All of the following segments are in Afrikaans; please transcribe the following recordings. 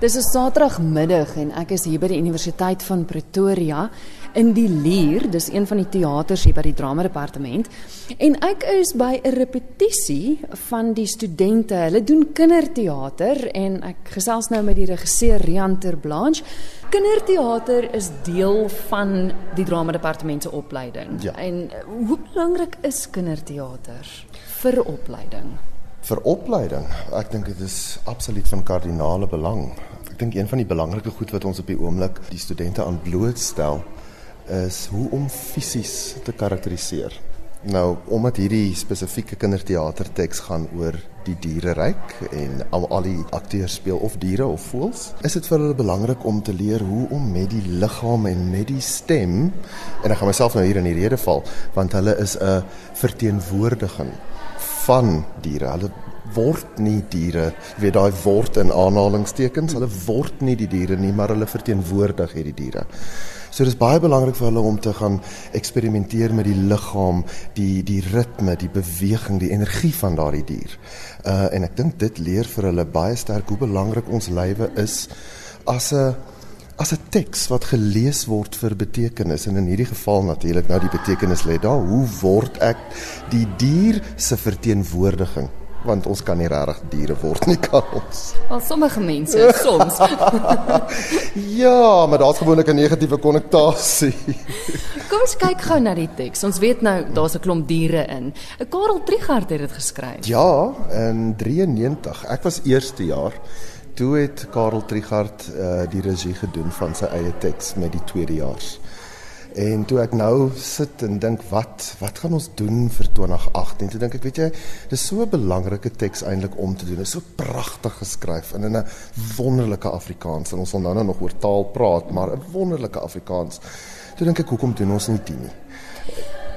Dis 'n Saterdagmiddag en ek is hier by die Universiteit van Pretoria in die Lier. Dis een van die teaters hier by die drama departement. En ek is by 'n repetisie van die studente. Hulle doen kinderteater en ek gesels nou met die regisseur Rian Terblanche. Kinderteater is deel van die drama departement se opleiding. Ja. En hoe belangrik is kinderteater vir opleiding? Vir opleiding. Ek dink dit is absoluut van kardinale belang. Ek dink een van die belangrike goed wat ons op die oomblik die studente aan blootstel is hoe om fisies te karakteriseer. Nou, omdat hierdie spesifieke kinderteaterteks gaan oor die diereryk en al, al die akteurs speel of diere of voëls, is dit vir hulle belangrik om te leer hoe om met die liggaam en met die stem en ek gaan myself nou hier in die rede val want hulle is 'n verteenwoordiging van diere. Hulle word nie diere, jy weet daai word in aanhalingstekens, hulle word nie die diere nie, maar hulle verteenwoordig hierdie diere. So dis baie belangrik vir hulle om te gaan eksperimenteer met die liggaam, die die ritme, die beweging, die energie van daardie dier. Uh en ek dink dit leer vir hulle baie sterk hoe belangrik ons lywe is as 'n as 'n teks wat gelees word vir betekenis en in hierdie geval natuurlik nou die betekenis lê daar hoe word ek die dier se verteenwoordiging want ons kan nie regtig diere word nie kan ons. Wel sommige mense soms. Ja, maar daar's gewoonlik 'n negatiewe konnotasie. Kom ons kyk gou na die teks. Ons weet nou daar's 'n klomp diere in. Karel Trigard het dit geskryf. Ja, in 93. Ek was eerste jaar toe het Karel Trigard uh, die regie gedoen van sy eie teks met die tweedejaars. En toe ek nou sit en dink wat wat gaan ons doen vir 2018? Toe dink ek, weet jy, dis so 'n belangrike teks eintlik om te doen. Dit is so pragtig geskryf en in 'n wonderlike Afrikaans. En ons sal nou nou nog oor taal praat, maar 'n wonderlike Afrikaans. Toe dink ek, hoekom doen ons nie dit nie?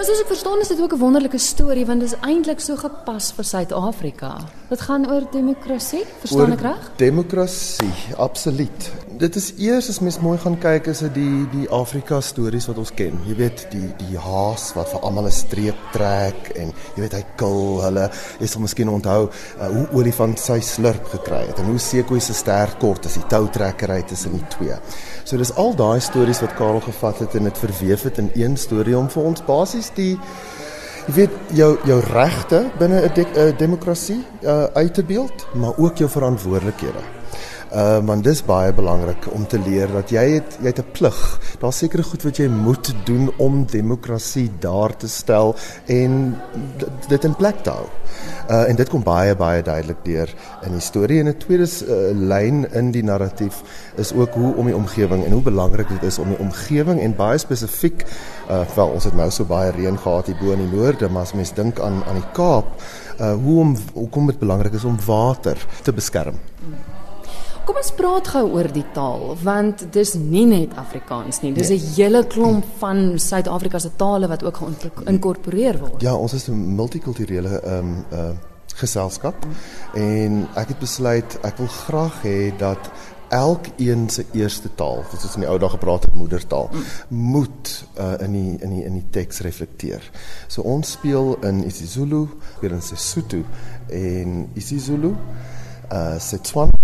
Maar soos ek verstaan is dit ook 'n wonderlike storie want dit is eintlik so gepas vir Suid-Afrika. Dit gaan oor demokrasie, verstaan ek reg? Demokrasie, absoluut. Dit is eers as mens mooi gaan kyk is dit die die Afrika stories wat ons ken. Jy weet die die haas wat vir almal 'n streep trek en jy weet hy kil hulle. Jy sal miskien onthou uh, hoe olifant sy slurp gekry het en hoe seekoei se stert kort as die toutrekkery tussen die twee. So dis al daai stories wat Karel gevat het en dit verweef het in een storie om vir ons basies die jy weet jou jou regte binne 'n de, demokrasie uh, uit te beeld, maar ook jou verantwoordelikhede. Uh want dis baie belangrik om te leer dat jy het jy het 'n plig. Daar's sekere goed wat jy moet doen om demokrasie daar te stel en dit in plek te hou. Uh en dit kom baie baie duidelik deur in die storie en 'n tweede uh, lyn in die narratief is ook hoe om die omgewing en hoe belangrik dit is om die omgewing en baie spesifiek uh wel ons het nou so baie reën gehad hier bo in die noorde maar as mens dink aan aan die Kaap uh hoe om hoekom dit belangrik is om water te beskerm. Kom ons praat gou oor die taal want dis nie net Afrikaans nie. Dis 'n nee. hele klomp van Suid-Afrika se tale wat ook geïnkorporeer word. Ja, ons is 'n multikulturele ehm um, uh geselskap mm. en ek het besluit ek wil graag hê dat elkeen se eerste taal, wat ons in die ou dae gepraat het moedertaal, mm. moet uh, in die in die in die teks reflekteer. So ons speel in isiZulu, speel in Sesotho en isiZulu, uh Setswana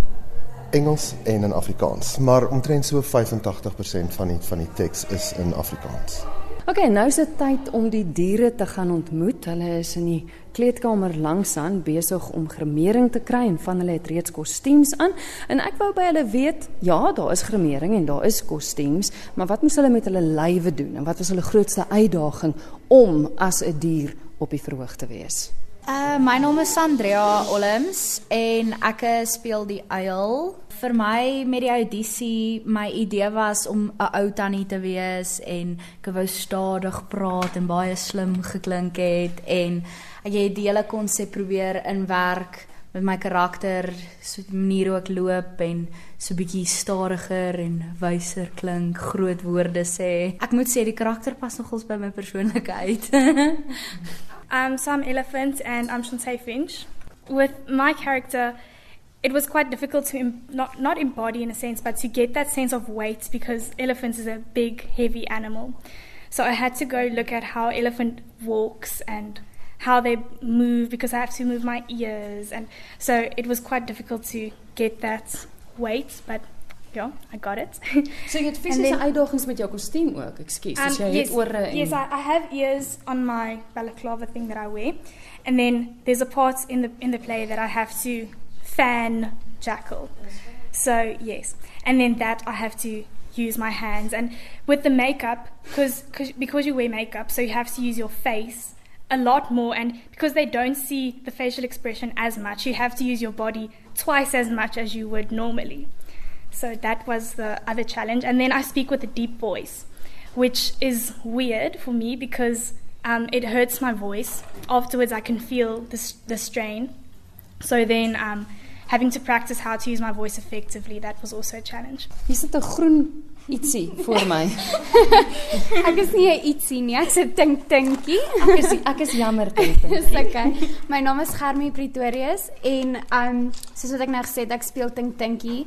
Engels en in Afrikaans, maar omtrent so 85% van die van die teks is in Afrikaans. OK, nou is dit tyd om die diere te gaan ontmoet. Hulle is in die kleedkamer langs aan besig om gremering te kry en van hulle het reeds kostuums aan. En ek wou by hulle weet, ja, daar is gremering en daar is kostuums, maar wat moes hulle met hulle lywe doen en wat was hulle grootste uitdaging om as 'n dier op die verhoog te wees? Uh my naam is Andrea Olms en ek speel die uil. Vir my met die audisie, my idee was om 'n ou tannie te wees en ek wou stadig praat en baie slim geklink het en ek het die hele konsep probeer inwerk met my karakter, so 'n manier hoe ek loop en so bietjie stadiger en wyser klink, groot woorde sê. Ek moet sê die karakter pas nogals by my persoonlikheid. I'm Sam Elephant and I'm Shantae Finch. With my character, it was quite difficult to Im- not, not embody in a sense, but to get that sense of weight because elephants is a big, heavy animal. So I had to go look at how elephant walks and how they move because I have to move my ears. And so it was quite difficult to get that weight, but yeah, I got it. So jy het fisiese uitdagings met jou kostuum ook. Ekskuus, um, jy yes, het ore en yes, I, I have ears on my balaclava thing that I wear, and then there's a part in the in the play that I have to fan Jackal. So yes, and then that I have to use my hands, and with the makeup, because because you wear makeup, so you have to use your face a lot more, and because they don't see the facial expression as much, you have to use your body twice as much as you would normally. So that was the other challenge. And then I speak with a deep voice, which is weird for me because um, it hurts my voice. Afterwards, I can feel the, the strain. So then, um, having to practice how to use my voice effectively, that was also a challenge. Hier sit 'n groen ietsie voor my. ek is nie 'n ietsie nie, ek's 'n tink tinkie. ek is ek is jammer tink. Dis okay. My naam is Germie Pretorius en um soos wat ek nou gesê het, ek speel tink tinkie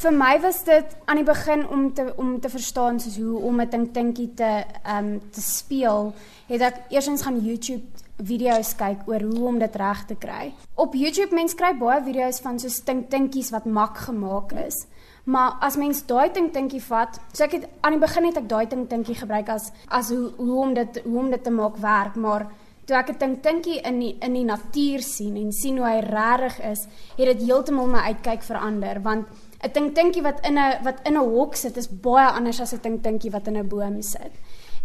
vir my was dit aan die begin om te om te verstaan soos hoe om 'n ding dinkie te ehm um, te speel, het ek eersins gaan YouTube video's kyk oor hoe om dit reg te kry. Op YouTube mens kry baie video's van so stink dinkies wat mak gemaak is. Maar as mens daai ding dinkie vat, so ek het aan die begin het ek daai ding dinkie gebruik as as hoe hoe om dit hoe om dit te maak werk, maar toe ek 'n ding dinkie in die, in die natuur sien en sien hoe hy regtig is, het dit heeltemal my uitkyk verander want 'n ding dinkie wat in 'n wat in 'n hok sit is baie anders as 'n ding dinkie wat in 'n boom sit.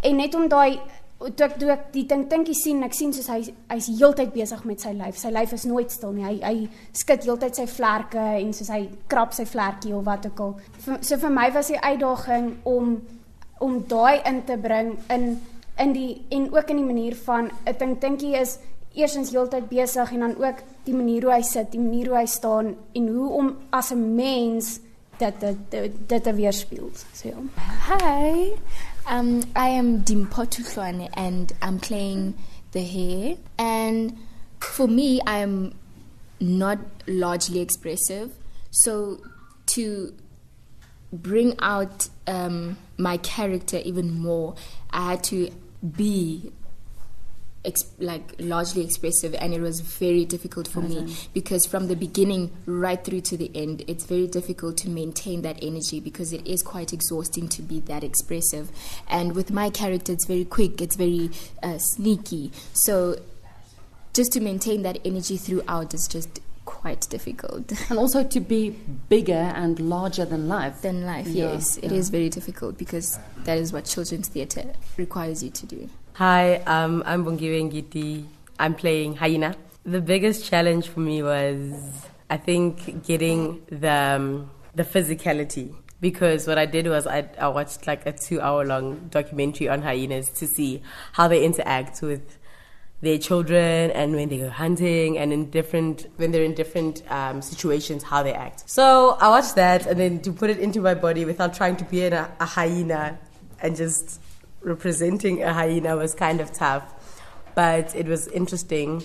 En net om daai toe ek toe ek die ding dinkie sien, ek sien soos hy hy's heeltyd besig met sy lyf. Sy lyf is nooit stil nie. Hy hy skud heeltyd sy vlerke en soos hy krap sy vlerkie of wat ook al. So vir my was die uitdaging om om daai in te bring in in die en ook in die manier van 'n ding dinkie is eersins heeltyd besig en dan ook die manier hoe hy sit, die manier hoe hy staan en hoe om as 'n mens dat dit dit te weerspieël. So. Hi. Um I am Hlwane and I'm playing the hair and for me I'm not largely expressive. So to bring out um my character even more, I had to be ex- like largely expressive and it was very difficult for me. Because from the beginning right through to the end it's very difficult to maintain that energy because it is quite exhausting to be that expressive. And with my character it's very quick it's very uh, sneaky. So just to maintain that energy throughout is just quite difficult. And also to be bigger and larger than life. Than life Yeah, yes. It yeah. is very difficult because that is what children's theatre requires you to do Hi, um, I'm Bongiwe Ngiti. I'm playing Hyena. The biggest challenge for me was, I think, getting the um, the physicality. Because what I did was I, I watched like a two hour long documentary on hyenas to see how they interact with their children and when they go hunting and in different when they're in different um, situations how they act. So I watched that and then to put it into my body without trying to be a, a hyena and just representing a hyena was kind of tough, but it was interesting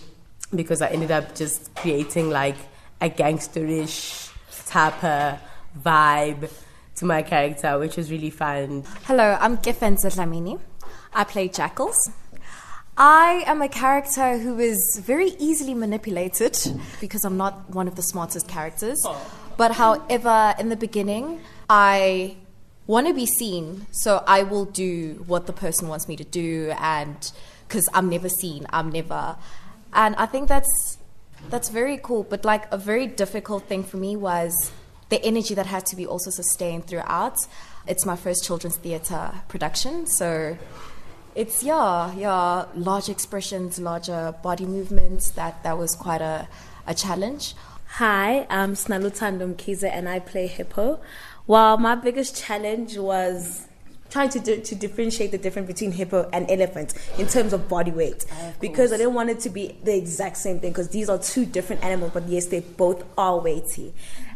because I ended up just creating like a gangsterish type of vibe to my character, which was really fun. Hello, I'm Giffen Zitlamini. I play Jackals. I am a character who is very easily manipulated because I'm not one of the smartest characters. But however, in the beginning, I want to be seen, so I will do what the person wants me to do, and because I'm never seen, I'm never, and I think that's that's very cool. But like a very difficult thing for me was the energy that had to be also sustained throughout. It's my first children's theatre production, so it's yeah, yeah, large expressions, larger body movements. That that was quite a a challenge. Hi, I'm Snalutando Mkize and I play Hippo. Well, my biggest challenge was trying to do, to differentiate the difference between hippo and elephant in terms of body weight. Because I didn't want it to be the exact same thing because these are two different animals but yes they both are weighty.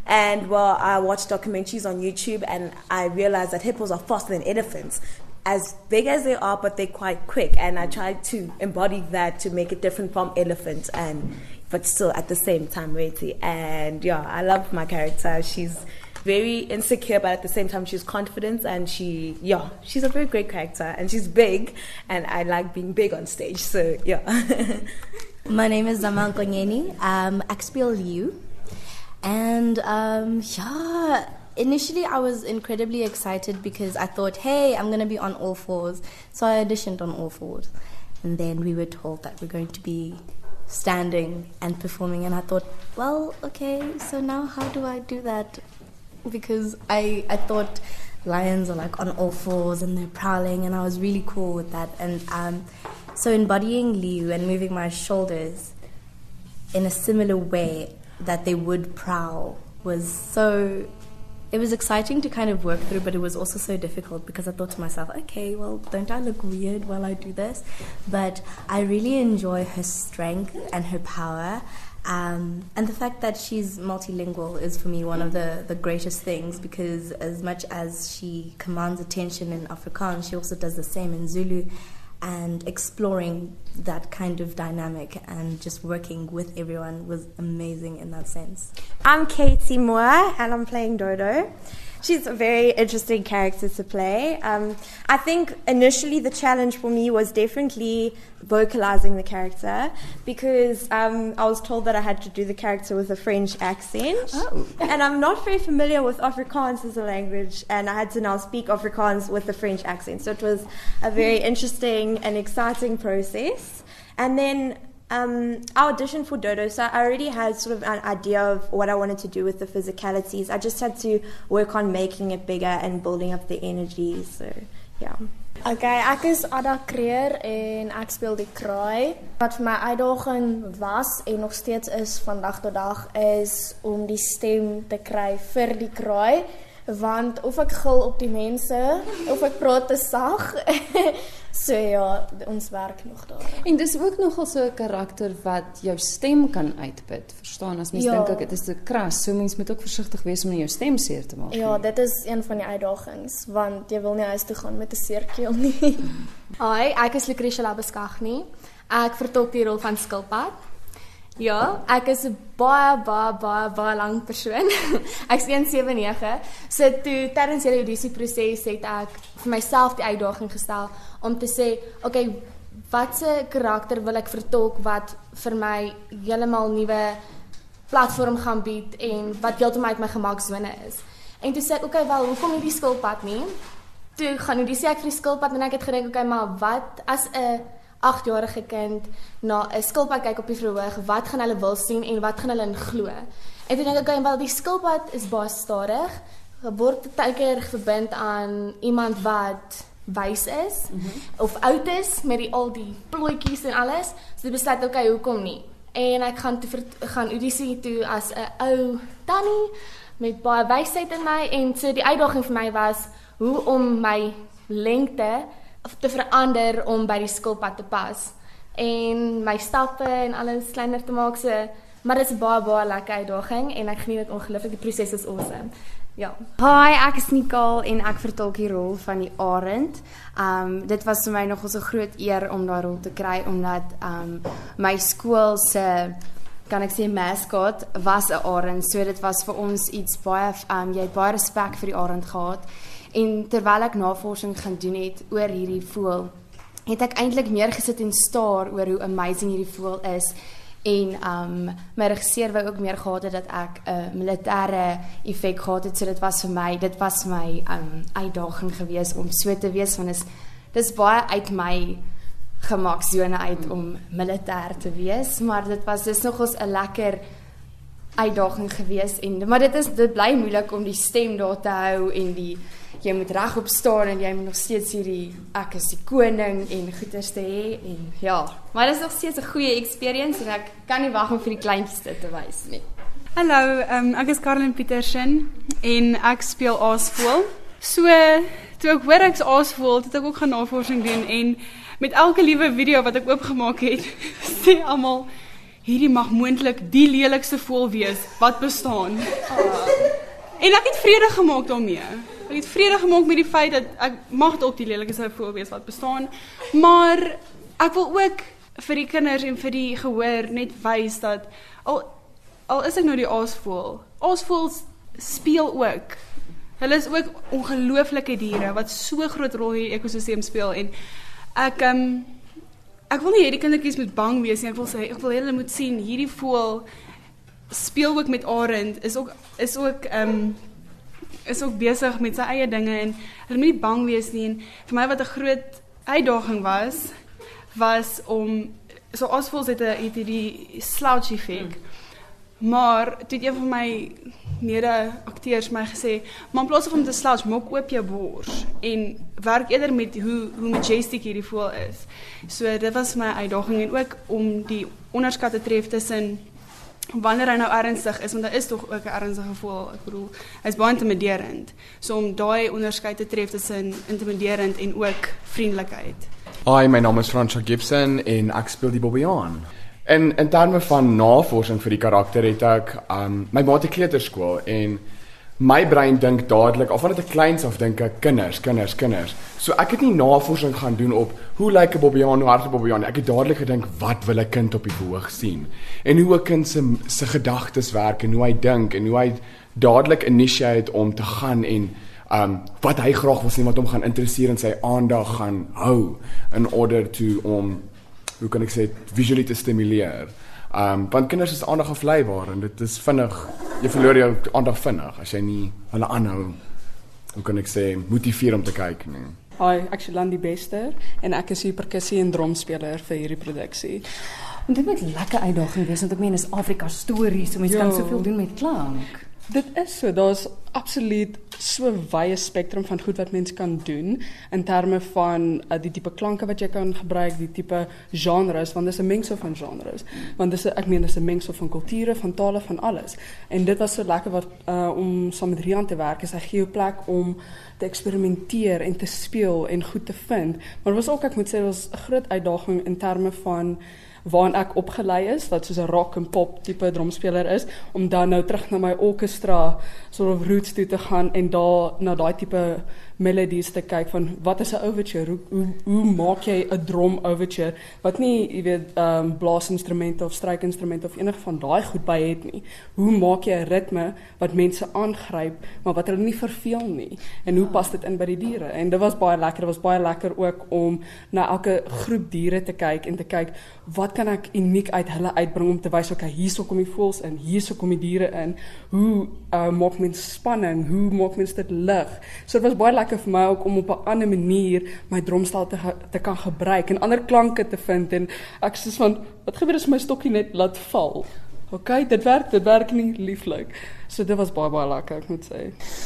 And well I watched documentaries on YouTube and I realized that hippos are faster than elephants as big as they are but they're quite quick. And I tried to embody that to make it different from elephants and but still at the same time weighty. And yeah I love my character. She's very insecure, but at the same time she's confident and she, yeah, she's a very great character and she's big, and I like being big on stage. So yeah. My name is Zaman Konyeni. I'm Liu. And um, yeah, initially I was incredibly excited because I thought, hey, I'm going to be on all fours. So I auditioned on all fours. And then we were told that we're going to be standing and performing. And I thought, well, okay, so now how do I do that? Because I, I thought lions are like on all fours and they're prowling, and I was really cool with that. And um, so embodying Liu and moving my shoulders in a similar way that they would prowl was so it was exciting to kind of work through, but it was also so difficult because I thought to myself, okay, well, don't I look weird while I do this? But I really enjoy her strength and her power. Um, and the fact that she's multilingual is for me one of the, the greatest things because as much as she commands attention in Afrikaans, she also does the same in Zulu and exploring that kind of dynamic and just working with everyone was amazing in that sense. I'm Katie Moore and I'm playing Dodo. She's a very interesting character to play. Um, I think initially the challenge for me was definitely vocalizing the character because um, I was told that I had to do the character with a French accent. Oh. And I'm not very familiar with Afrikaans as a language, and I had to now speak Afrikaans with a French accent. So it was a very interesting and exciting process. And then um, I auditioned for Dodo, so I already had sort of an idea of what I wanted to do with the physicalities. I just had to work on making it bigger and building up the energy. So, yeah. Okay, ek is Ada Creer en ek speel die kraai. Wat vir my uitdaging was en nog steeds is van dag tot dag is om die stem te kry vir die kraai want of ek gil op die mense of ek praat te sag. so ja, ons werk nog daar. En dis ook nogal so 'n karakter wat jou stem kan uitput. Verstaan as mens Ja. dink ek dit is te kras, so mens moet ook versigtig wees om nie jou stem seer te maak nie. Ja, dit is een van die uitdagings want jy wil nie huis toe gaan met 'n seer keel nie. Hi, ek is Lucretia Labeskagni. Ek vertolk die rol van skilpad. Ja, ek is 'n baie baie baie baie lang persoon. Ek's 179. So toe tydens hierdie audisie proses het ek vir myself die uitdaging gestel om te sê, okay, watse karakter wil ek vertolk wat vir my heeltemal nuwe platform gaan bied en wat heeltemal uit my gemaksone is. En toe sê ek, okay, wel, hoekom nie die skilpad nie? Toe gaan die sê ek vir die skilpad en ek het gedink, okay, maar wat as 'n 8-jarige kind na 'n skilpad kyk op die verhoog, wat gaan hulle wil sien en wat gaan hulle in glo? En toe dink ek, okay, wel die skilpad is baie stadig, word baie keer verbind aan iemand wat wys is mm -hmm. of oud is met die al die plooitjies en alles. So ek besluit okay, hoekom nie? En ek gaan toe gaan audisie toe as 'n ou tannie met baie wysheid in my en so die uitdaging vir my was hoe om my lengte te verander om by die skilpad te pas en my stappe en alles kleiner te maak so maar dit is baie baie lekker uitdaging en ek geniet dit ongelooflik die proses is awesome. Ja. Hi, ek is Nicole en ek vertolk die rol van die arend. Um dit was vir my nogal so groot eer om daai rol te kry omdat um my skool se kan ek sê mascot was 'n arend. So dit was vir ons iets baie um jy het baie respek vir die arend gehad. En terwyl ek navorsing gaan doen het oor hierdie voël, het ek eintlik meer gesit en staar oor hoe amazing hierdie voël is. En um my regisseur wou ook meer gehad het dat ek 'n uh, militêre effek gehad het so dit was vir my dit was my um uitdaging geweest om so te wees want is dis baie uit my gemaksone uit om militêr te wees maar dit was dis nogals 'n lekker uitdaging geweest en maar dit is dit bly moeilik om die stem daar te hou en die jy moet regop staan en jy moet nog steeds hierdie ek is die koning en goeters te hê en ja maar dit is nog steeds 'n goeie experience en ek kan nie wag om vir die kleintjies dit te wys nie Hallo, um, ek is Karlin Petersen en ek speel Aasvoël. So toe ek hoor ek's Aasvoël, het ek ook gaan navorsing doen en met elke liewe video wat ek oopgemaak het, sê almal hierdie mag moontlik die lelikste voël wees wat bestaan. En ek het vrede gemaak daarmee. Ek het vrede gemaak met die feit dat ek mag dalk die lelikste voël wees wat bestaan, maar ek wil ook vir die kinders en vir die gehoor net wys dat al al is ek nou die aasvoël. Aasvoëls speel ook. Hulle is ook ongelooflike diere wat so groot rol in die ekosisteem speel en ek um, ek wil nie hê die kindertjies moet bang wees nie. Ek wil sê ek wil hulle moet sien hierdie voël speel ook met Arend is ook is ook ehm um, is ook besig met sy eie dinge en hulle moet nie bang wees nie en vir my wat 'n groot uitdaging was was om so Oswald het 'n het hierdie slouch effek. Hmm. Maar toe een van my mede akteurs my gesê, "Maar in plaas van om te slouch, maak oop jou bors en werk eerder met hoe hoe majestic hierdie voel is." So dit was my uitdaging en ook om die onderskat te tref tussen wanneer hy nou ernstig is want daar is tog ook 'n ernstige gevoel ek bedoel hy's baie intimiderend. So om daai onderskeid te tref tussen intimiderend en ook vriendelikheid. Hi my naam is Fransha Gibson en ek speel die Bobbejaan en in terme van navorsing vir die karakter het ek um, my maat kleuterskool en my brein dink dadelik of wanneer ek kleins af dink ek kinders, kinders, kinders. So ek het nie navorsing gaan doen op hoe lyk 'n Bobbejaan, hoe hard 'n Bobbejaan. Ek het dadelik gedink wat wil 'n kind op die verhoog sien en hoe 'n kind se se gedagtes werk en hoe hy dink en hoe hy dadelik initiate om te gaan en um wat hy graag wil sien wat hom gaan interesseer en sy aandag gaan hou in order to om hoe kan ek sê visually te stimuleer. Um want kinders is aandag afleibaar en dit is vinnig jy verloor jou aandag vinnig as jy nie hulle aanhou hoe kan ek sê motiveer om te kyk nie. Hi, ek is Landy Bester en ek is 'n perkussie en drumspeler vir hierdie produksie. En dit moet lekker uitdaging wees want ek meen is Afrika stories, so mense kan soveel doen met klank. Dit is so, daar's absoluut so wye spektrum van goed wat mens kan doen in terme van uh, die tipe klanke wat jy kan gebruik, die tipe genres, want dis 'n mengsel van genres. Want dis ek meen dis 'n mengsel van kulture, van tale, van alles. En dit was so lekker wat uh, om saam met Rian te werk, is hy gee jou plek om te eksperimenteer en te speel en goed te vind. Maar was ook ek moet sê was 'n groot uitdaging in terme van waarin ek opgelei is wat soos 'n rock en pop tipe drumspeler is om dan nou terug na my orkestra sort of roots toe te gaan en daar na daai tipe melodies te kyk van wat is 'n overture? Hoe, hoe hoe maak jy 'n drum overture? Wat nie jy weet ehm um, blaasinstrumente of strykinstrumente of enige van daai goed by het nie. Hoe maak jy 'n ritme wat mense aangryp maar wat hulle nie verveel nie? En hoe pas dit in by die diere? En dit was baie lekker. Dit was baie lekker ook om na elke groep diere te kyk en te kyk wat kan ek uniek uit hulle uitbring om te wys okay hierso kom die voëls in hierso kom die diere in hoe uh, maak mens spanning hoe maak mens dit lig so dit was baie lekker vir my ook om op 'n ander manier my drumstel te te kan gebruik en ander klanke te vind en ek sê van wat gebeur as my stokkie net laat val OK, dit werk, dit werk nie lieflik. So dit was baie baie lekker, ek moet sê.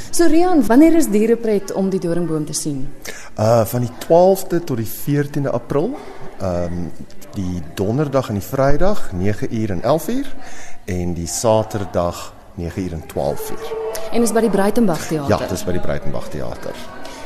So Rian, wanneer is dierepret om die doringboom te sien? Uh van die 12de tot die 14de April. Ehm um, die donderdag en die vrydag 9uur en 11uur en die saterdag 9uur en 12uur. En is by die Breitenberg teater. Ja, dis by die Breitenberg teater.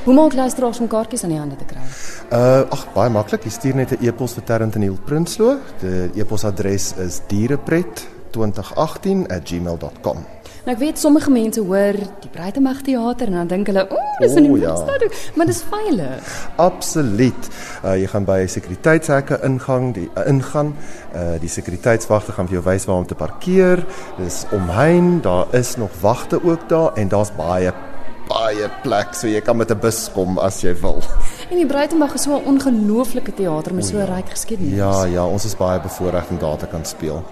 Hoe maak luisteraars om kaartjies aan die hande te kry? Uh ag baie maklik, jy stuur net 'n e-pos vir Terrent en Neil Prinsloo. Die e-posadres is dierepret2018@gmail.com. Nou ek weet sommige mense hoor die Breitenberg teater en dan dink hulle, "O, dis in die ja. stad." Maar dis veilig. Absoluut. Uh jy gaan by sekuriteitshekke ingang, die uh, ingaan. Uh die sekuriteitswagte gaan vir jou wys waar om te parkeer. Dis omheen, daar is nog wagte ook daar en daar's baie baie plek so jy kan met 'n bus kom as jy wil. En die Breitenberg is so 'n ongelooflike teater met so 'n ryk geskiedenis. Ja, ja, ons is baie bevoorreg om daar te kan speel.